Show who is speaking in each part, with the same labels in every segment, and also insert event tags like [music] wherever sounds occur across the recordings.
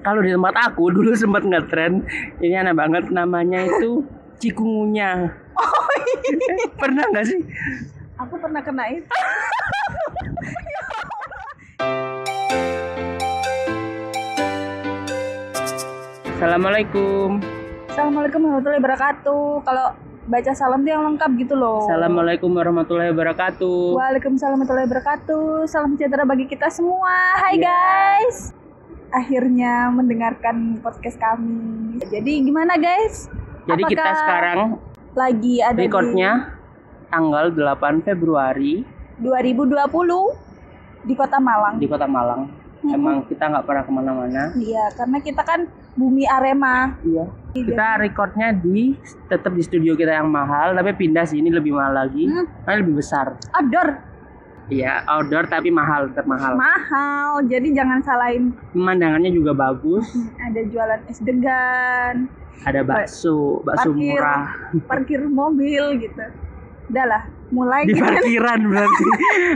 Speaker 1: kalau di tempat aku [laughs] dulu sempat ngetren ini aneh banget namanya itu cikungunya.
Speaker 2: Oh, iya.
Speaker 1: Pernah nggak sih?
Speaker 2: Aku pernah kena itu. [laughs]
Speaker 1: Assalamualaikum.
Speaker 2: Assalamualaikum warahmatullahi wabarakatuh. Kalau baca salam tuh yang lengkap gitu loh.
Speaker 1: Assalamualaikum warahmatullahi wabarakatuh.
Speaker 2: Waalaikumsalam warahmatullahi wabarakatuh. Salam sejahtera bagi kita semua. Hai
Speaker 1: Ya.
Speaker 2: guys. Akhirnya mendengarkan podcast kami. Jadi gimana guys?
Speaker 1: Jadi kita
Speaker 2: Apakah
Speaker 1: sekarang
Speaker 2: lagi ada
Speaker 1: recordnya tanggal 8 Februari
Speaker 2: di 2020 di Kota Malang.
Speaker 1: di Kota Malang.
Speaker 2: Hmm.
Speaker 1: Emang kita nggak pernah ke mana-mana.
Speaker 2: Iya, karena kita kan bumi Arema.
Speaker 1: Iya. Kita recordnya di tetap di studio kita yang mahal, tapi pindah sini lebih mahal lagi,
Speaker 2: Hmm.
Speaker 1: lebih besar.
Speaker 2: Outdoor
Speaker 1: Iya, outdoor tapi mahal, tetap mahal.
Speaker 2: Jadi jangan salahin.
Speaker 1: Pemandangannya juga bagus.
Speaker 2: Ada jualan es degan,
Speaker 1: Ada bakso, bakso
Speaker 2: parkir,
Speaker 1: murah.
Speaker 2: parkir mobil gitu. Udah lah, mulai
Speaker 1: Di [laughs]
Speaker 2: kita,
Speaker 1: parkiran berarti.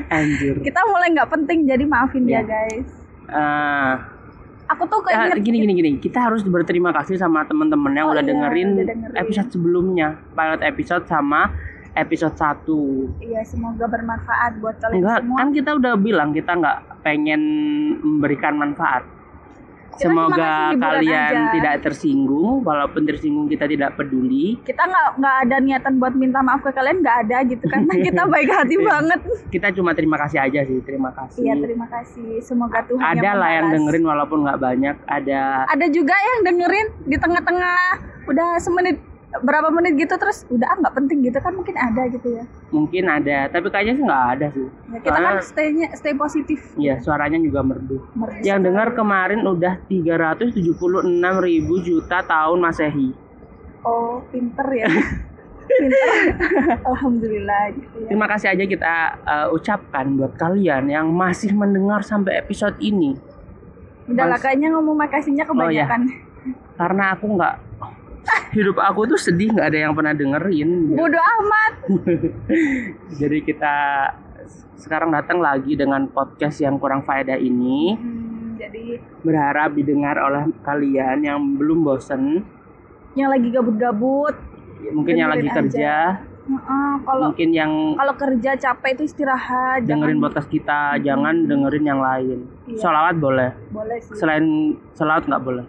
Speaker 1: Anjir.
Speaker 2: kita mulai nggak penting jadi maafin
Speaker 1: Iya.
Speaker 2: ya guys.
Speaker 1: Eh,
Speaker 2: Aku tuh
Speaker 1: eh,
Speaker 2: keinget
Speaker 1: gini gini gini, kita harus berterima kasih sama teman-teman yang
Speaker 2: Oh
Speaker 1: udah
Speaker 2: iya,
Speaker 1: dengerin
Speaker 2: udah dengerin.
Speaker 1: episode sebelumnya, pilot episode sama episode 1
Speaker 2: Iya, semoga bermanfaat buat kalian
Speaker 1: Enggak,
Speaker 2: semua.
Speaker 1: kan kita udah bilang kita nggak pengen memberikan manfaat.
Speaker 2: Kita
Speaker 1: Semoga kalian
Speaker 2: aja.
Speaker 1: tidak tersinggung, walaupun tersinggung kita tidak peduli.
Speaker 2: Kita nggak nggak ada niatan buat minta maaf ke kalian nggak ada gitu karena [laughs] kita baik hati
Speaker 1: Iya.
Speaker 2: banget.
Speaker 1: Kita cuma terima kasih aja sih, terima kasih.
Speaker 2: Iya terima kasih. Semoga Tuhan
Speaker 1: ada
Speaker 2: yang
Speaker 1: lah yang dengerin walaupun nggak banyak. Ada
Speaker 2: Ada juga yang dengerin di tengah-tengah udah semenit berapa menit gitu terus udah ah nggak penting gitu kan mungkin ada gitu ya.
Speaker 1: mungkin ada, tapi kayaknya sih nggak ada sih.
Speaker 2: Ya, kita kan
Speaker 1: Soalnya-
Speaker 2: stay stay positif.
Speaker 1: Iya, suaranya juga merdu.
Speaker 2: Merdu
Speaker 1: Yang dengar kemarin udah 376 ribu juta tahun masehi.
Speaker 2: Oh pinter ya. pinter. [laughs] Alhamdulillah gitu ya.
Speaker 1: Terima kasih aja kita uh, ucapkan buat kalian yang masih mendengar sampai episode ini.
Speaker 2: Udah lah kayaknya ngomong makasihnya
Speaker 1: Oh, iya.
Speaker 2: kebanyakan.
Speaker 1: karena aku nggak hidup aku tuh sedih nggak ada yang pernah dengerin.
Speaker 2: Bodoh amat. [laughs]
Speaker 1: jadi kita sekarang datang lagi dengan podcast yang kurang faedah ini.
Speaker 2: Hmm, jadi
Speaker 1: berharap didengar oleh kalian yang belum bosen.
Speaker 2: Yang lagi gabut-gabut.
Speaker 1: Mungkin yang lagi
Speaker 2: Dengerin
Speaker 1: kerja.
Speaker 2: Heeh, kalau
Speaker 1: mungkin yang
Speaker 2: kalau kerja capek itu istirahat
Speaker 1: dengerin
Speaker 2: jangan
Speaker 1: podcast kita jangan dengerin yang lain.
Speaker 2: Iya.
Speaker 1: sholawat boleh.
Speaker 2: Boleh sih.
Speaker 1: Selain sholawat nggak boleh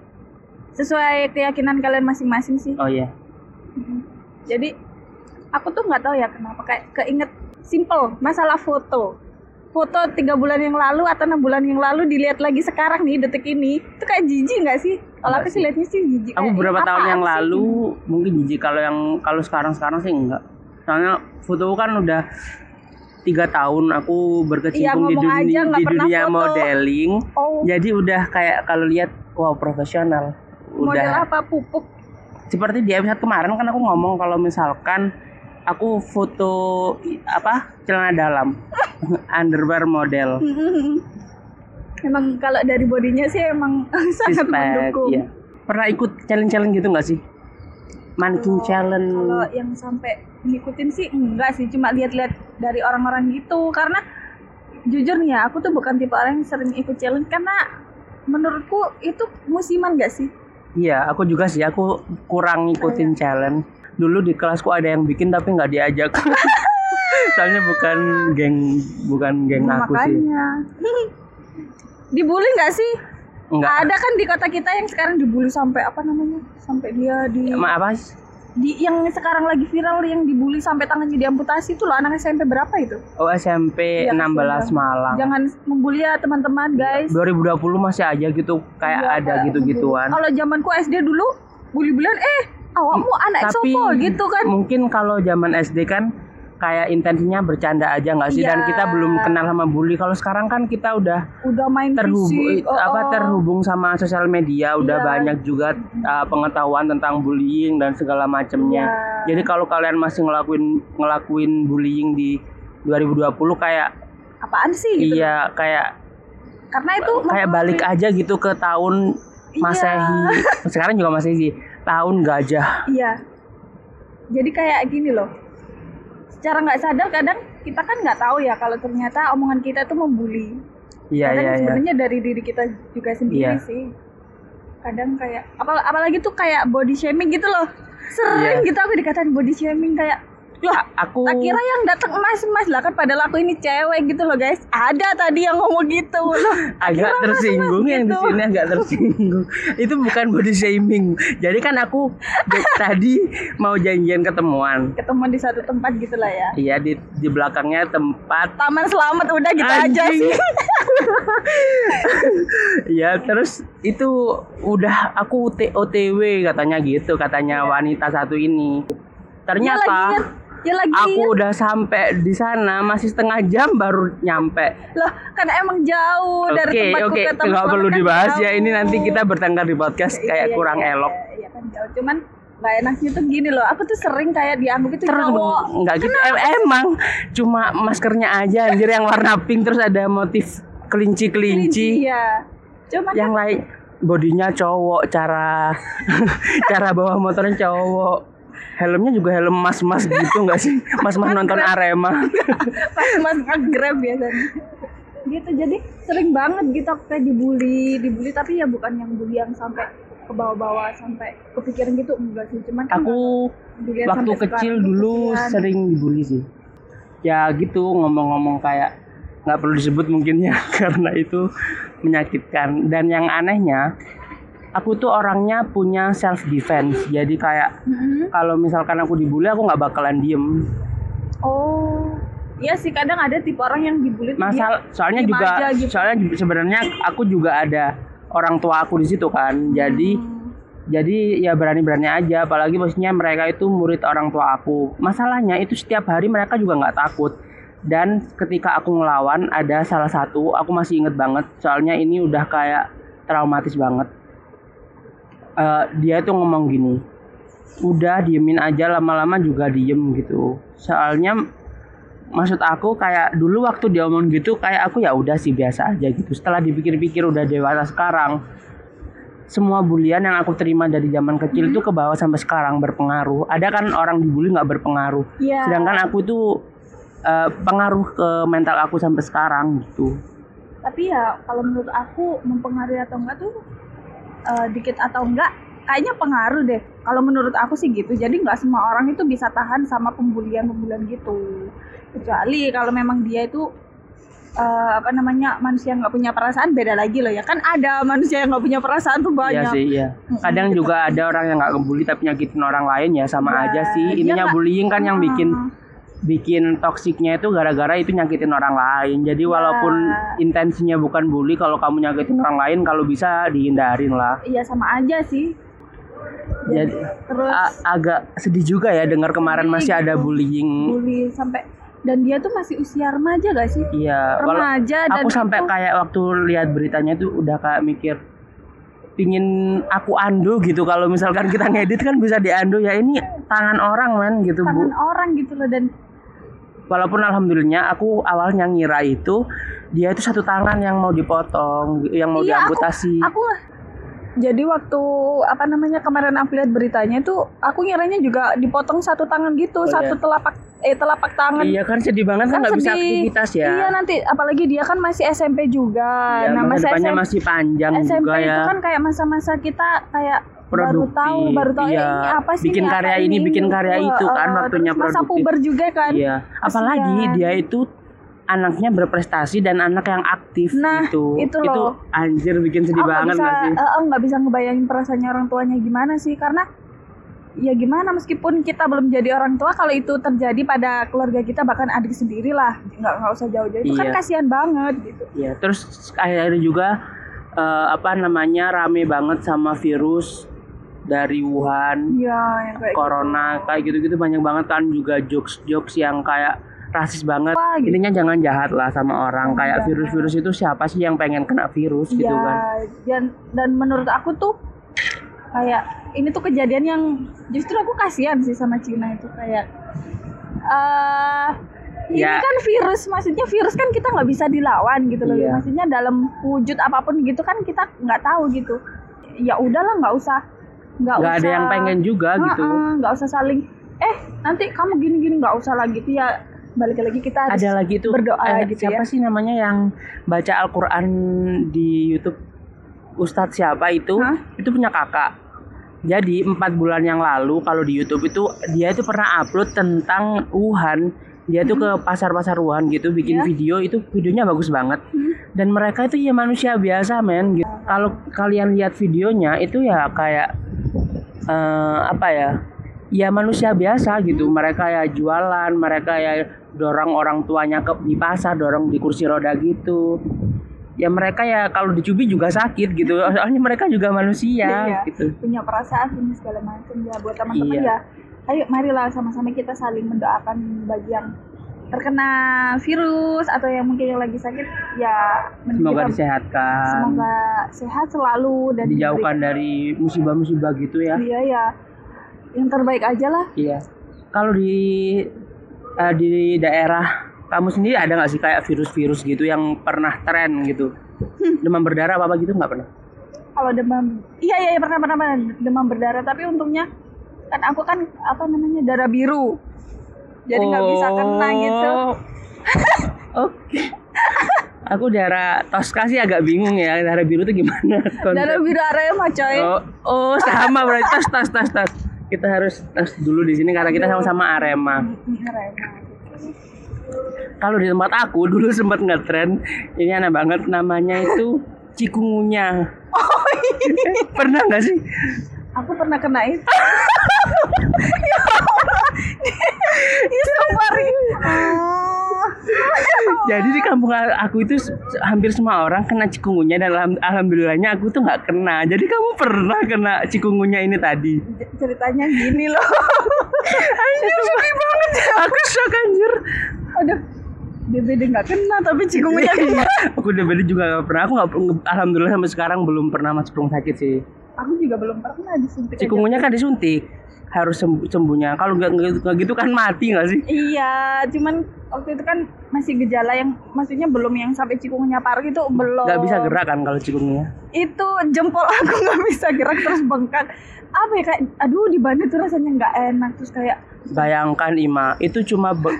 Speaker 2: sesuai keyakinan kalian masing-masing sih.
Speaker 1: Oh iya.
Speaker 2: Jadi aku tuh nggak tahu ya kenapa. Kayak keinget simple masalah foto. Foto tiga bulan yang lalu atau enam bulan yang lalu dilihat lagi sekarang nih detik ini. Itu kayak jijik nggak sih? Kalau aku sih liatnya sih jijik.
Speaker 1: Aku beberapa
Speaker 2: "Ih,
Speaker 1: tahun yang
Speaker 2: sih?"
Speaker 1: lalu mungkin jijik kalau yang kalau sekarang sekarang sih enggak. Soalnya foto kan udah tiga tahun aku berkecimpung di
Speaker 2: ngomong aja
Speaker 1: dunia
Speaker 2: nggak
Speaker 1: di dunia
Speaker 2: foto.
Speaker 1: modeling.
Speaker 2: Oh.
Speaker 1: Jadi udah kayak kalau lihat wow profesional
Speaker 2: model
Speaker 1: udah
Speaker 2: apa? Pupuk.
Speaker 1: Seperti di episode kemarin kan aku ngomong kalau misalkan aku foto apa? Celana dalam. [laughs] Underwear model. [laughs]
Speaker 2: Emang kalau dari bodinya sih emang [laughs] sangat
Speaker 1: respect
Speaker 2: mendukung.
Speaker 1: ya pernah ikut challenge challenge gitu nggak sih?
Speaker 2: Kalau-
Speaker 1: challenge.
Speaker 2: Kalau yang sampai ngikutin sih enggak sih, cuma lihat-lihat dari orang-orang gitu. Karena jujur nih ya, aku tuh bukan tipe orang yang sering ikut challenge karena menurutku itu musiman gak sih?
Speaker 1: Iya, aku juga sih. Aku kurang ngikutin challenge. Dulu di kelasku ada yang bikin tapi nggak diajak. [laughs] Soalnya bukan geng, bukan geng
Speaker 2: Nah,
Speaker 1: aku sih.
Speaker 2: makanya. [laughs] Dibully nggak sih?
Speaker 1: Enggak.
Speaker 2: Ada kan di kota kita yang sekarang dibully sampai apa namanya? Sampai dia di
Speaker 1: Ma apa?
Speaker 2: Di yang sekarang lagi viral yang dibully sampai tangannya diamputasi itu loh anak SMP berapa itu?
Speaker 1: Oh SMP
Speaker 2: Iya,
Speaker 1: 16
Speaker 2: kasihan.
Speaker 1: Malang.
Speaker 2: Jangan membully ya teman-teman guys.
Speaker 1: 2020 masih aja gitu kayak
Speaker 2: Iya,
Speaker 1: ada gitu-gituan.
Speaker 2: Kalau zamanku SD dulu bully-bulian eh awakmu anak
Speaker 1: Tapi
Speaker 2: sopo gitu kan.
Speaker 1: mungkin kalau zaman SD kan kayak intensinya bercanda aja nggak sih dan
Speaker 2: Iya.
Speaker 1: kita belum kenal sama bully. Kalau sekarang kan kita udah
Speaker 2: Udah main
Speaker 1: terhubung
Speaker 2: oh,
Speaker 1: apa
Speaker 2: oh.
Speaker 1: terhubung sama sosial media udah
Speaker 2: Iya.
Speaker 1: banyak juga uh, pengetahuan tentang bullying dan segala macamnya.
Speaker 2: Iya.
Speaker 1: Jadi kalau kalian masih ngelakuin ngelakuin bullying di 2020 kayak
Speaker 2: Apaan sih gitu.
Speaker 1: iya kayak
Speaker 2: Karena itu
Speaker 1: kayak balik aja gitu ke tahun
Speaker 2: Iya.
Speaker 1: Masehi. [laughs] Sekarang juga Masehi. Tahun gajah.
Speaker 2: Iya. Jadi kayak gini loh. Secara nggak sadar kadang kita kan nggak tahu ya kalau ternyata omongan kita tuh membuli.
Speaker 1: Iya
Speaker 2: kadang
Speaker 1: iya iya.
Speaker 2: sebenarnya dari diri kita juga sendiri
Speaker 1: Iya.
Speaker 2: sih. kadang kayak apa apalagi tuh kayak body shaming gitu loh sering
Speaker 1: Iya.
Speaker 2: gitu aku dikatain body shaming kayak loh
Speaker 1: aku
Speaker 2: tak kira yang datang emas-emas. Lah kan padahal aku ini cewek gitu loh guys. Ada tadi yang ngomong gitu. Loh
Speaker 1: agak tersinggung yang di
Speaker 2: gitu.
Speaker 1: sini agak tersinggung. Itu bukan body shaming. Jadi kan aku [laughs] tadi mau janjian ketemuan.
Speaker 2: Ketemu di satu tempat gitu lah ya?
Speaker 1: Iya di di belakangnya tempat.
Speaker 2: Taman selamat udah gitu aja
Speaker 1: Anjing.
Speaker 2: sih. [laughs]
Speaker 1: Iya terus itu udah aku OTW katanya gitu katanya wanita satu ini. Ternyata
Speaker 2: ya ya lagi
Speaker 1: aku udah sampai di sana masih setengah jam baru nyampe.
Speaker 2: Loh kan emang jauh dari
Speaker 1: Oke
Speaker 2: tempatku
Speaker 1: oke
Speaker 2: ke Taman
Speaker 1: nggak perlu
Speaker 2: kan
Speaker 1: dibahas ya.
Speaker 2: Jauh.
Speaker 1: ini nanti kita bertengkar di podcast
Speaker 2: Iya,
Speaker 1: kayak
Speaker 2: iya,
Speaker 1: kurang
Speaker 2: iya,
Speaker 1: elok.
Speaker 2: iya kan jauh. Cuman gak enaknya tuh gini loh. Aku tuh sering kayak dianggap itu
Speaker 1: terus
Speaker 2: cowok.
Speaker 1: nggak gitu. Em- emang cuma maskernya aja anjir yang warna pink terus ada motif kelinci kelinci
Speaker 2: ya cuman
Speaker 1: yang lain bodinya cowok cara [laughs] cara bawa motornya cowok helmnya juga helm mas-mas gitu nggak sih? Mas-mas nonton Arema. [laughs]
Speaker 2: Pas mas nge-grab biasanya. Gitu jadi sering banget gitu aku kayak dibully dibully tapi ya bukan yang bully yang sampai ke bawah-bawah sampai kepikiran gitu enggak sih. Cuman kan
Speaker 1: aku waktu kecil
Speaker 2: tuh
Speaker 1: dulu
Speaker 2: kesian.
Speaker 1: sering dibully sih. Ya gitu ngomong-ngomong kayak nggak perlu disebut mungkin ya [laughs] karena itu menyakitkan. Dan yang anehnya aku tuh orangnya punya self defense jadi kayak
Speaker 2: Mm-mm.
Speaker 1: kalau misalkan aku dibully aku nggak bakalan diem.
Speaker 2: Oh iya sih kadang ada tipe orang yang dibully dia
Speaker 1: masal soalnya juga
Speaker 2: aja gitu.
Speaker 1: soalnya sebenarnya aku juga ada orang tua aku di situ kan. Jadi
Speaker 2: Hmm.
Speaker 1: jadi ya berani-berani aja. Apalagi maksudnya mereka itu murid orang tua aku. Masalahnya itu setiap hari mereka juga nggak takut. Dan ketika aku ngelawan ada salah satu aku masih inget banget. Soalnya ini udah kayak traumatis banget Eh, dia itu ngomong gini udah diemin aja lama-lama juga diem gitu. Soalnya maksud aku kayak dulu waktu dia ngomong gitu kayak aku ya udah sih biasa aja gitu. Setelah dipikir-pikir udah dewasa sekarang semua bulian yang aku terima dari zaman kecil itu ke bawah sampai sekarang berpengaruh. Ada kan orang dibully nggak berpengaruh?
Speaker 2: Iya.
Speaker 1: sedangkan aku itu eh, pengaruh ke mental aku sampai sekarang gitu.
Speaker 2: Tapi ya kalau menurut aku mempengaruhi atau enggak tuh eh, dikit atau enggak kayaknya pengaruh deh. Kalau menurut aku sih gitu. Jadi nggak semua orang itu bisa tahan sama pembulian pembulian gitu. Kecuali kalau memang dia itu eh, apa namanya manusia yang nggak punya perasaan beda lagi loh ya. Kan ada manusia yang nggak punya perasaan tuh
Speaker 1: Iya
Speaker 2: banyak.
Speaker 1: sih iya. Kadang
Speaker 2: gitu.
Speaker 1: juga ada orang yang nggak ngebully tapi nyakitin orang lain ya sama
Speaker 2: Ya,
Speaker 1: aja sih.
Speaker 2: dia
Speaker 1: ininya bullying kan yang bikin
Speaker 2: Hmm.
Speaker 1: Bikin toksiknya itu gara-gara itu nyakitin orang lain. Jadi walaupun intensinya bukan bully, kalau kamu nyakitin orang lain, kalau bisa dihindarin lah.
Speaker 2: iya sama aja sih.
Speaker 1: Jadi
Speaker 2: terus
Speaker 1: a- agak sedih juga ya dengar kemarin masih ada bullying.
Speaker 2: bully sampai dan dia tuh masih usia remaja gak sih?
Speaker 1: Iya,
Speaker 2: remaja dan
Speaker 1: aku sampai
Speaker 2: itu-
Speaker 1: kayak waktu lihat beritanya tuh udah kayak mikir pingin aku ando gitu kalau misalkan kita ngedit kan bisa diando ya ini tangan orang men gitu
Speaker 2: tangan
Speaker 1: bu
Speaker 2: orang gitu loh dan
Speaker 1: walaupun alhamdulillahnya aku awalnya ngira itu dia itu satu tangan yang mau dipotong yang mau
Speaker 2: Iya, aku-
Speaker 1: diamputasi.
Speaker 2: aku jadi waktu apa namanya kemarin aku lihat beritanya itu aku ngiranya juga dipotong satu tangan gitu
Speaker 1: Oh,
Speaker 2: satu
Speaker 1: iya.
Speaker 2: telapak eh telapak tangan.
Speaker 1: Iya kan sedih banget kan nggak bisa aktivitas ya.
Speaker 2: Iya nanti apalagi dia kan masih SMP juga.
Speaker 1: Ya,
Speaker 2: nah
Speaker 1: masa
Speaker 2: SMP,
Speaker 1: masih panjang
Speaker 2: SMP
Speaker 1: juga ya.
Speaker 2: itu kan kayak masa-masa kita kayak baru
Speaker 1: produktif
Speaker 2: tahu baru tahu
Speaker 1: iya.
Speaker 2: eh, ini apa sih
Speaker 1: bikin
Speaker 2: ini
Speaker 1: karya ini, bikin karya
Speaker 2: Wah,
Speaker 1: itu kan
Speaker 2: eh,
Speaker 1: waktunya
Speaker 2: terus masa
Speaker 1: produktif
Speaker 2: puber juga kan
Speaker 1: iya apalagi
Speaker 2: Kasian.
Speaker 1: dia itu anaknya berprestasi dan anak yang aktif
Speaker 2: Nah,
Speaker 1: gitu
Speaker 2: itu loh.
Speaker 1: anjir bikin sedih
Speaker 2: nggak
Speaker 1: banget
Speaker 2: bisa
Speaker 1: nggak sih
Speaker 2: eh, nggak bisa ngebayangin perasaannya orang tuanya gimana sih karena ya gimana meskipun kita belum jadi orang tua kalau itu terjadi pada keluarga kita bahkan adik sendiri lah nggak nggak usah jauh-jauh itu kan
Speaker 1: Iya.
Speaker 2: kasihan banget gitu
Speaker 1: ya terus akhirnya juga eh, apa namanya rame banget sama virus dari Wuhan
Speaker 2: ya yang kayak
Speaker 1: corona kayak gitu-gitu banyak banget kan juga jokes-jokes yang kayak rasis banget.
Speaker 2: Wah, gitu.
Speaker 1: intinya jangan jahat lah sama orang.
Speaker 2: Oh,
Speaker 1: kayak virus-virus itu siapa sih yang pengen kena virus gitu
Speaker 2: ya
Speaker 1: kan?
Speaker 2: dan dan menurut aku tuh kayak ini tuh kejadian yang justru aku kasihan sih sama Cina itu kayak eh ini
Speaker 1: Ya.
Speaker 2: kan virus maksudnya virus kan kita nggak bisa dilawan gitu loh.
Speaker 1: Iya.
Speaker 2: maksudnya dalam wujud apa pun gitu kan kita nggak tahu gitu. Ya udahlah nggak usah
Speaker 1: nggak
Speaker 2: usah
Speaker 1: ada yang pengen juga gitu.
Speaker 2: Heeh, nggak usah saling eh nanti kamu gini gini nggak usah lagi. Gitu ya balik lagi kita harus
Speaker 1: ada lagi tuh
Speaker 2: berdoa
Speaker 1: eh,
Speaker 2: gitu
Speaker 1: siapa
Speaker 2: ya
Speaker 1: sih namanya yang baca Al-Quran di YouTube? Ustadz siapa itu?
Speaker 2: Hah?
Speaker 1: itu punya kakak. Jadi empat bulan yang lalu kalau di YouTube itu dia itu pernah upload tentang Wuhan dia tuh ke pasar-pasar Wuhan gitu bikin
Speaker 2: Ya.
Speaker 1: video itu videonya bagus banget dan mereka itu ya manusia biasa men gitu. kalau kalian lihat videonya itu ya kayak eh, apa ya ya manusia biasa gitu mereka ya jualan mereka ya dorong orang tuanya ke di pasar dorong di kursi roda gitu ya mereka ya kalau dicubit juga sakit gitu [laughs] soalnya mereka juga manusia
Speaker 2: Iya.
Speaker 1: gitu
Speaker 2: punya perasaan punya segala macam ya buat teman-teman
Speaker 1: Iya.
Speaker 2: ya ayo marilah sama-sama kita saling mendoakan bagi yang terkena virus atau yang mungkin yang lagi sakit ya
Speaker 1: semoga
Speaker 2: kita-
Speaker 1: disehatkan.
Speaker 2: semoga sehat selalu dan
Speaker 1: dijauhkan dari musibah-musibah gitu ya.
Speaker 2: Iya ya. Yang terbaik aja lah.
Speaker 1: Iya. Kalau di eh, di daerah kamu sendiri ada nggak sih kayak virus-virus gitu yang pernah tren gitu? Demam berdarah apa apa gitu nggak pernah?
Speaker 2: Kalau demam iya iya iya, pernah pernah pernah demam berdarah. Tapi untungnya kan aku kan apa namanya darah biru jadi nggak bisa kena gitu
Speaker 1: Oh. [laughs] oke aku darah Tosca sih agak bingung ya darah biru tuh gimana [laughs] konsep
Speaker 2: darah biru Arema coy
Speaker 1: Oh, oh sama berarti tas tas tas tas. Kita harus tas dulu di sini karena kita sama-sama Arema.
Speaker 2: Arema
Speaker 1: Kalau di tempat aku dulu sempat ngetren ini aneh banget namanya itu cikungunya.
Speaker 2: Oh, iya. [laughs]
Speaker 1: Pernah nggak sih?
Speaker 2: aku pernah kena itu ya Allah. [laughs]
Speaker 1: Jadi di kampung aku itu hampir semua orang kena cikungunya dan alham- alhamdulillahnya aku tuh nggak kena. Jadi kamu pernah kena cikungunya ini tadi?
Speaker 2: Ceritanya gini loh [laughs]
Speaker 1: Anjir sedih banget. Aku shock anjir.
Speaker 2: aduh DBD nggak kena tapi cikungunya [laughs]
Speaker 1: Iya.
Speaker 2: kena
Speaker 1: aku DBD juga nggak pernah. Aku nggak alhamdulillah sampai sekarang belum pernah masuk rumah sakit sih.
Speaker 2: Aku juga belum pernah disuntik.
Speaker 1: Cikungunya kan disuntik harus sembuh sembuhnya. Kalau nggak gitu kan mati nggak sih?
Speaker 2: Iya, cuman waktu itu kan masih gejala yang maksudnya belum yang sampai cikungunya parah itu belum.
Speaker 1: Nggak bisa gerak kan kalau cikungunya?
Speaker 2: Itu jempol [laughs] aku nggak bisa gerak terus bengkak. Apa ya kayak aduh di bandit tuh rasanya nggak enak terus kayak
Speaker 1: Bayangkan Ima, itu cuma be-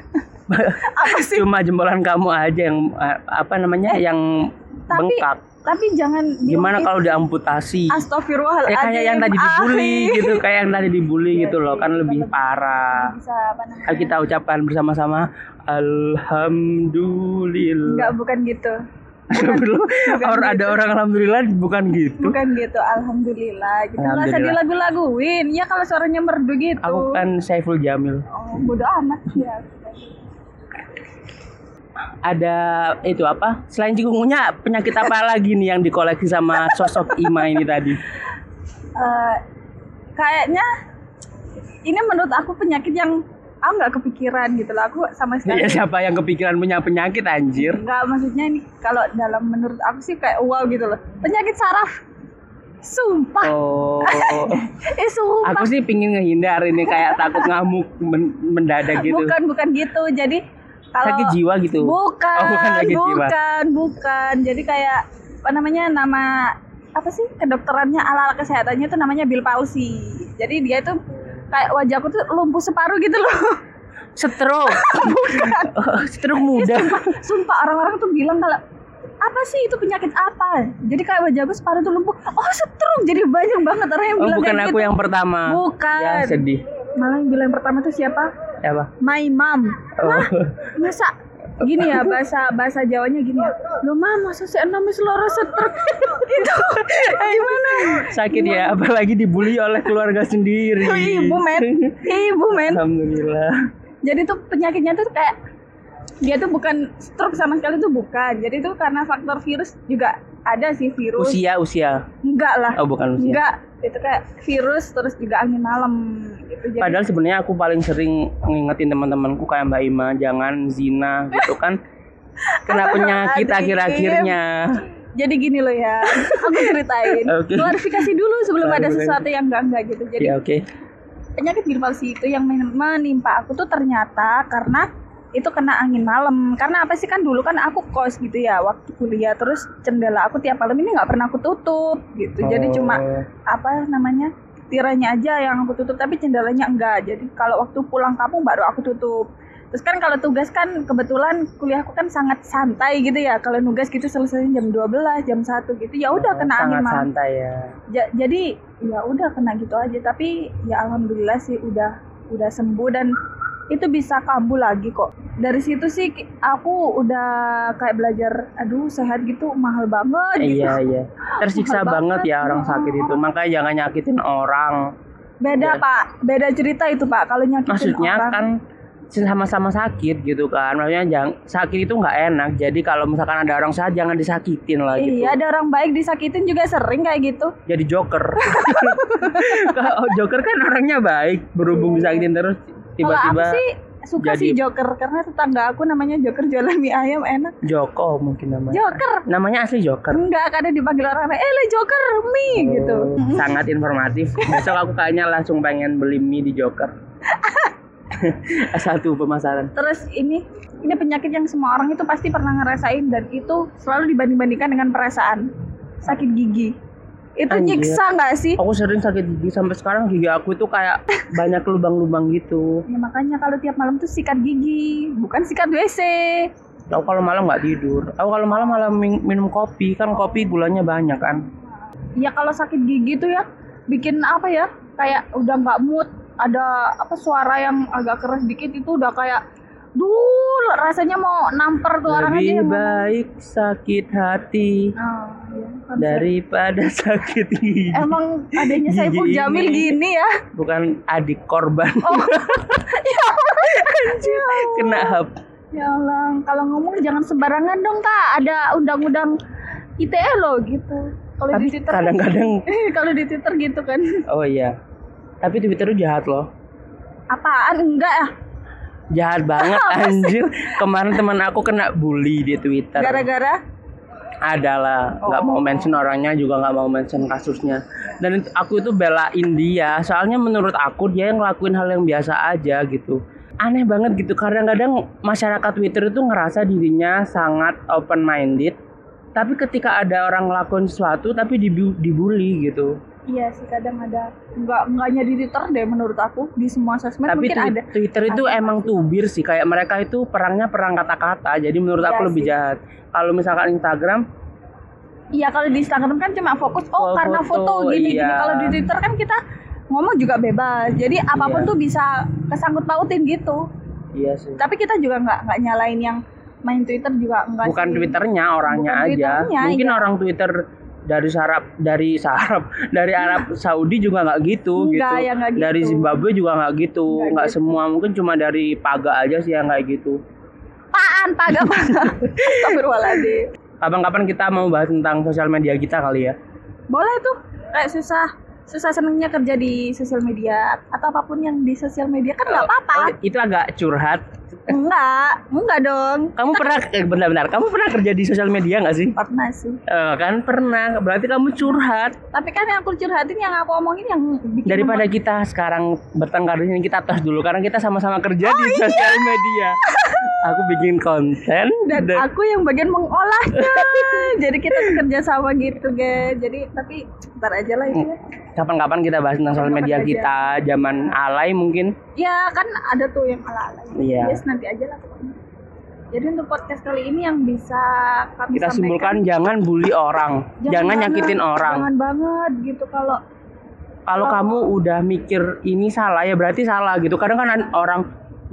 Speaker 1: [laughs]
Speaker 2: apa sih?
Speaker 1: cuma jempolan kamu aja yang eh, apa namanya yang
Speaker 2: Tapi
Speaker 1: bengkak.
Speaker 2: Tapi jangan
Speaker 1: Gimana kalau diamputasi?
Speaker 2: Astagfirullahaladzim.
Speaker 1: Ya kayak yang tadi dibully
Speaker 2: Ahli.
Speaker 1: gitu, kayak yang tadi dibully
Speaker 2: Iya
Speaker 1: gitu loh, kan lebih
Speaker 2: lebih-
Speaker 1: parah.
Speaker 2: Bisa apa
Speaker 1: kita ucapkan bersama-sama Alhamdulillah.
Speaker 2: Enggak bukan gitu. Bukan
Speaker 1: Orang ada
Speaker 2: gitu.
Speaker 1: orang alhamdulillah bukan gitu.
Speaker 2: Bukan gitu. Alhamdulillah. Gitu nggak usah dilagu-laguin. Ya kalau suaranya merdu gitu.
Speaker 1: Aku kan Saiful Jamil.
Speaker 2: Oh, bodo amat ya.
Speaker 1: Ada itu apa? Selain cikungunya penyakit apa lagi nih yang dikoleksi sama sosok Ima ini tadi?
Speaker 2: Eh, kayaknya ini menurut aku penyakit yang aku nggak kepikiran gitu lah aku sama sekali
Speaker 1: Ya siapa yang kepikiran punya penyakit anjir?
Speaker 2: nggak maksudnya ini kalau dalam menurut aku sih kayak wow gitu loh penyakit saraf sumpah
Speaker 1: Oh, [laughs]
Speaker 2: eh sumpah
Speaker 1: aku sih pingin ngehindar ini kayak takut ngamuk men- mendadak gitu.
Speaker 2: bukan bukan gitu jadi kalau
Speaker 1: Sakit jiwa gitu.
Speaker 2: bukan
Speaker 1: Oh, bukan sakit jiwa.
Speaker 2: bukan bukan jadi kayak apa namanya nama apa sih kedokterannya ala ala kesehatannya itu namanya Bill palsy jadi dia itu kayak wajahku tuh lumpuh separuh gitu loh [laughs]
Speaker 1: Stroke. [laughs] Oh, Stroke muda.
Speaker 2: Sumpah orang-orang tuh bilang kalau apa sih itu penyakit apa? Jadi kayak wajahku separuh tuh lumpuh. Oh stroke. Jadi banyak banget orang yang
Speaker 1: Oh,
Speaker 2: bilang
Speaker 1: bukan aku
Speaker 2: gitu.
Speaker 1: yang pertama.
Speaker 2: Bukan.
Speaker 1: Ya sedih.
Speaker 2: Malah yang bilang pertama tuh siapa?
Speaker 1: Siapa?
Speaker 2: My mom.
Speaker 1: Oh.
Speaker 2: Masa gini ya bahasa bahasa Jawanya gini ya. Lo mah masa si enamis loro stroke [laughs] itu gimana?
Speaker 1: Sakit ya, apalagi dibully oleh keluarga sendiri.
Speaker 2: Ibu men, ibu men.
Speaker 1: Alhamdulillah.
Speaker 2: Jadi tuh penyakitnya tuh kayak dia tuh bukan stroke sama sekali tuh bukan. Jadi tuh karena faktor virus juga ada sih virus.
Speaker 1: Usia, usia.
Speaker 2: Enggak lah.
Speaker 1: Oh, bukan usia.
Speaker 2: Enggak. Itu kayak virus terus juga angin malam gitu. Jadi
Speaker 1: Padahal sebenarnya aku paling sering ngingetin teman-temanku kayak Mbak Ima, jangan zina gitu kan. [laughs] Kena penyakit akhir-akhirnya.
Speaker 2: jadi gini loh ya. Aku ceritain. [laughs]
Speaker 1: Oke.
Speaker 2: Klarifikasi dulu sebelum ada sesuatu yang enggak-enggak gitu. Jadi
Speaker 1: Ya oke.
Speaker 2: penyakit palsy itu yang men- menimpa aku tuh ternyata karena itu kena angin malam karena apa sih kan dulu kan aku kos gitu ya waktu kuliah terus jendela aku tiap malam ini nggak pernah aku tutup gitu jadi
Speaker 1: Oh.
Speaker 2: cuma apa namanya tiranya aja yang aku tutup tapi jendelanya enggak jadi kalau waktu pulang kampung baru aku tutup Terus kan kalau tugas kan kebetulan kuliahku kan sangat santai gitu ya. Kalau nugas gitu selesai jam 12, jam 1 gitu. Ya udah kena angin
Speaker 1: sangat
Speaker 2: mah.
Speaker 1: santai ya
Speaker 2: Ja- jadi ya udah kena gitu aja. Tapi ya alhamdulillah sih udah udah sembuh dan itu bisa kambuh lagi kok. Dari situ sih aku udah kayak belajar aduh sehat gitu mahal banget gitu.
Speaker 1: iya [laughs] iya tersiksa
Speaker 2: Mahal
Speaker 1: banget
Speaker 2: banget.
Speaker 1: ya orang sakit itu makanya jangan nyakitin orang
Speaker 2: Beda
Speaker 1: Ya.
Speaker 2: Pak, beda cerita itu Pak. Kalau nyakitin
Speaker 1: maksudnya
Speaker 2: orang.
Speaker 1: kan sama-sama sakit gitu kan maksudnya jangan sakit itu nggak enak jadi kalau misalkan ada orang sehat jangan disakitin lah gitu
Speaker 2: Iya, ada orang baik disakitin juga sering kayak gitu.
Speaker 1: jadi joker [laughs] kalau joker kan orangnya baik berhubung disakitin terus tiba-tiba
Speaker 2: sih suka
Speaker 1: jadi-
Speaker 2: sih Joker karena tetangga aku namanya Joker jualan mie ayam enak.
Speaker 1: Joko mungkin namanya
Speaker 2: Joker.
Speaker 1: namanya asli joker
Speaker 2: Enggak, kadang dipanggil orang eh le Joker mie gitu.
Speaker 1: Oh, [laughs] sangat informatif besok aku kayaknya langsung pengen beli mie di joker [laughs] satu pemasaran
Speaker 2: Terus ini ini penyakit yang semua orang itu pasti pernah ngerasain dan itu selalu dibanding-bandingkan dengan perasaan sakit gigi. Itu
Speaker 1: Anjir.
Speaker 2: nyiksa nggak sih?
Speaker 1: aku sering sakit gigi sampai sekarang gigi aku itu kayak banyak lubang-lubang gitu
Speaker 2: Ya makanya kalau tiap malam tuh sikat gigi, bukan sikat WC.
Speaker 1: aku kalau malam nggak tidur aku kalau malam malah min- minum kopi kan kopi gulanya banyak kan
Speaker 2: Ya kalau sakit gigi tuh ya bikin apa ya? Kayak udah nggak mood, ada apa suara yang agak keras dikit itu udah kayak duh rasanya mau namper tuh orang aja
Speaker 1: lebih
Speaker 2: yang
Speaker 1: baik sakit hati
Speaker 2: Oh, Kan
Speaker 1: daripada [laughs] sakit gigi
Speaker 2: Emang adanya Saiful
Speaker 1: Gigi
Speaker 2: Jamil
Speaker 1: ini.
Speaker 2: gini ya?
Speaker 1: bukan adik korban
Speaker 2: Oh, [laughs] ya Allah.
Speaker 1: kena hap
Speaker 2: Ya Allah, kalau ngomong jangan sembarangan dong kak. Ada undang-undang ITE loh gitu. Kalau di Twitter, kan-
Speaker 1: kadang-kadang [laughs]
Speaker 2: kalau di Twitter gitu kan.
Speaker 1: oh iya tapi Twitter itu jahat loh
Speaker 2: Apaan enggak ya?
Speaker 1: jahat banget anjir kemarin teman aku kena bully di Twitter
Speaker 2: Gara-gara
Speaker 1: adalah nggak mau
Speaker 2: Oh.
Speaker 1: mention orangnya juga nggak mau mention kasusnya. Dan itu- aku itu belain dia soalnya menurut aku dia yang ngelakuin hal yang biasa aja gitu. Aneh banget gitu kadang-kadang masyarakat Twitter itu ngerasa dirinya sangat open minded tapi ketika ada orang ngelakuin sesuatu tapi dibu- dibully gitu
Speaker 2: iya sih kadang ada enggak enggaknya di Twitter deh menurut aku di semua sosmed
Speaker 1: tapi
Speaker 2: mungkin ada.
Speaker 1: Twitter itu
Speaker 2: Ada
Speaker 1: emang tubir sih kayak mereka itu perangnya perang kata-kata jadi menurut
Speaker 2: Iya
Speaker 1: aku lebih
Speaker 2: sih.
Speaker 1: jahat kalau misalkan Instagram
Speaker 2: Iya kalau di Instagram kan cuma fokus oh
Speaker 1: Oh,
Speaker 2: karena
Speaker 1: foto,
Speaker 2: foto gini gini.
Speaker 1: iya.
Speaker 2: Kalau di Twitter kan kita ngomong juga bebas. Jadi apa pun
Speaker 1: Iya.
Speaker 2: tuh bisa kesangkut pautin gitu.
Speaker 1: iya sih
Speaker 2: Tapi kita juga nggak nggak nyalain yang main Twitter juga enggak
Speaker 1: bukan
Speaker 2: sih.
Speaker 1: Twitternya orangnya
Speaker 2: Bukan
Speaker 1: aja
Speaker 2: Twitternya,
Speaker 1: mungkin
Speaker 2: iya.
Speaker 1: orang Twitter dari Sarap dari Sarap dari Arab Saudi juga nggak gitu
Speaker 2: Enggak,
Speaker 1: gitu
Speaker 2: ya nggak
Speaker 1: dari
Speaker 2: gitu.
Speaker 1: Zimbabwe juga nggak gitu
Speaker 2: Nggak gitu.
Speaker 1: semua mungkin cuma dari Paga aja sih yang kayak gitu
Speaker 2: Apaan paga paga. [laughs] Astagfirullahaladzim.
Speaker 1: kapan-kapan kita mau bahas tentang sosial media kita kali ya
Speaker 2: Boleh tuh. Kayak susah susah senengnya kerja di sosial media atau apa pun yang di sosial media kan nggak apa-apa.
Speaker 1: Oh, itu agak curhat
Speaker 2: Enggak, enggak dong.
Speaker 1: kamu pernah eh, benar-benar kamu pernah kerja di sosial media nggak sih?
Speaker 2: Pernah sih.
Speaker 1: Eh, kan pernah berarti kamu curhat.
Speaker 2: Tapi kan yang aku curhatin yang aku omongin yang bikin
Speaker 1: daripada kita sekarang bertengkar ini kita tos dulu karena kita sama-sama kerja
Speaker 2: Oh,
Speaker 1: di
Speaker 2: iya.
Speaker 1: sosial media. Aku bikin konten
Speaker 2: dan aku yang bagian mengolahnya. Jadi kita kerja sama gitu guys jadi tapi ntar aja lah itu ya
Speaker 1: kapan-kapan kita bahas tentang sosial media kita zaman alay mungkin.
Speaker 2: Ya kan ada tuh yang ala ala
Speaker 1: Iya.
Speaker 2: yes nanti aja lah pokoknya. Jadi untuk podcast kali ini yang bisa kami
Speaker 1: kita
Speaker 2: sampaikan
Speaker 1: simpulkan jangan bully orang. Jangan,
Speaker 2: banget,
Speaker 1: nyakitin orang.
Speaker 2: jangan banget gitu kalau
Speaker 1: kalau kamu udah mikir ini salah ya berarti salah gitu. Kadang kan an- orang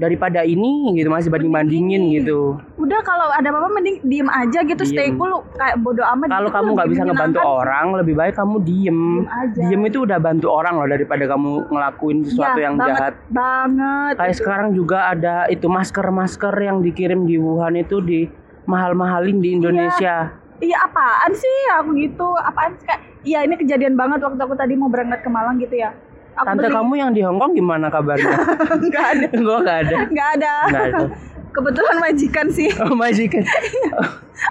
Speaker 1: daripada ini gitu masih banding bandingin gitu.
Speaker 2: Udah kalau ada apa-apa mending diem aja gitu stay
Speaker 1: Diem.
Speaker 2: cool kayak bodo amat
Speaker 1: kalau
Speaker 2: gitu,
Speaker 1: kamu nggak
Speaker 2: lebih
Speaker 1: bisa ngebantu orang lebih baik kamu diem.
Speaker 2: Diem aja.
Speaker 1: diem itu udah bantu orang loh daripada kamu ngelakuin sesuatu
Speaker 2: Ya,
Speaker 1: yang
Speaker 2: banget,
Speaker 1: jahat.
Speaker 2: banget
Speaker 1: Kayak
Speaker 2: itu.
Speaker 1: sekarang juga ada itu masker-masker yang dikirim di Wuhan itu di mahal-mahalin di Indonesia.
Speaker 2: Iya apaan sih? Aku gitu apaan sih? Kayak iya ini kejadian banget waktu aku tadi mau berangkat ke Malang gitu ya aku
Speaker 1: Tante kamu yang di Hong Kong gimana kabarnya? [laughs]
Speaker 2: nggak ada [laughs]
Speaker 1: gak ada.
Speaker 2: nggak ada
Speaker 1: Nggak ada.
Speaker 2: kebetulan majikan sih [laughs]
Speaker 1: Oh majikan.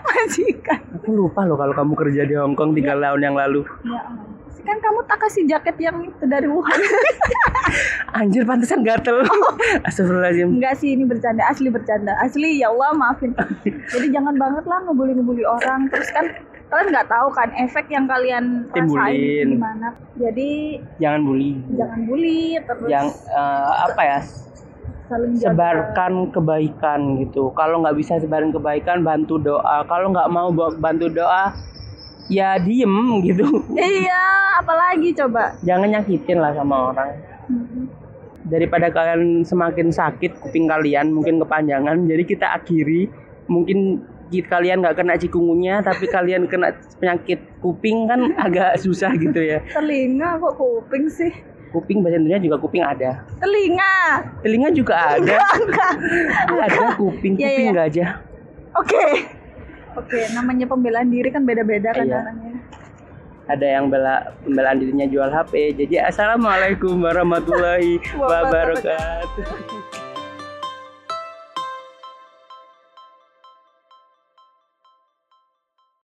Speaker 2: majikan
Speaker 1: Aku lupa loh kalau kamu kerja di Hong Kong tiga tahun yang lalu.
Speaker 2: ya kan kamu tak kasih jaket yang itu dari Wuhan
Speaker 1: Anjir pantesan gatel. Astagfirullahaladzim.
Speaker 2: enggak sih ini bercanda asli bercanda asli ya Allah maafin jadi jangan banget lah ngebully ngebully orang terus kan kalian nggak tahu kan efek yang kalian rasain
Speaker 1: Timbulin.
Speaker 2: gimana. Jadi
Speaker 1: Jangan bully.
Speaker 2: jangan bully terus
Speaker 1: Yang eh, apa ya? sebarkan kebaikan gitu. Kalau nggak bisa sebarin kebaikan bantu doa. Kalau nggak mau bantu doa ya diem gitu. [laughs]
Speaker 2: Iya apalagi coba.
Speaker 1: Jangan nyakitin lah sama orang. Daripada kalian semakin sakit kuping kalian mungkin kepanjangan jadi kita akhiri. Mungkin ki- kalian nggak kena cikungunya tapi kalian kena penyakit kuping kan [laughs] agak susah gitu ya.
Speaker 2: Telinga kok kuping sih?
Speaker 1: Kuping bahasa Indonesia juga kuping ada.
Speaker 2: Telinga?
Speaker 1: Telinga juga ada.
Speaker 2: enggak.
Speaker 1: Ada kuping
Speaker 2: Iya,
Speaker 1: kuping
Speaker 2: iya.
Speaker 1: nggak aja.
Speaker 2: Oke. Oke namanya pembelaan diri kan beda-beda kan
Speaker 1: Iya. ada yang bela pembelaan dirinya jual HP jadi assalamualaikum warahmatullahi [laughs] wabarakatuh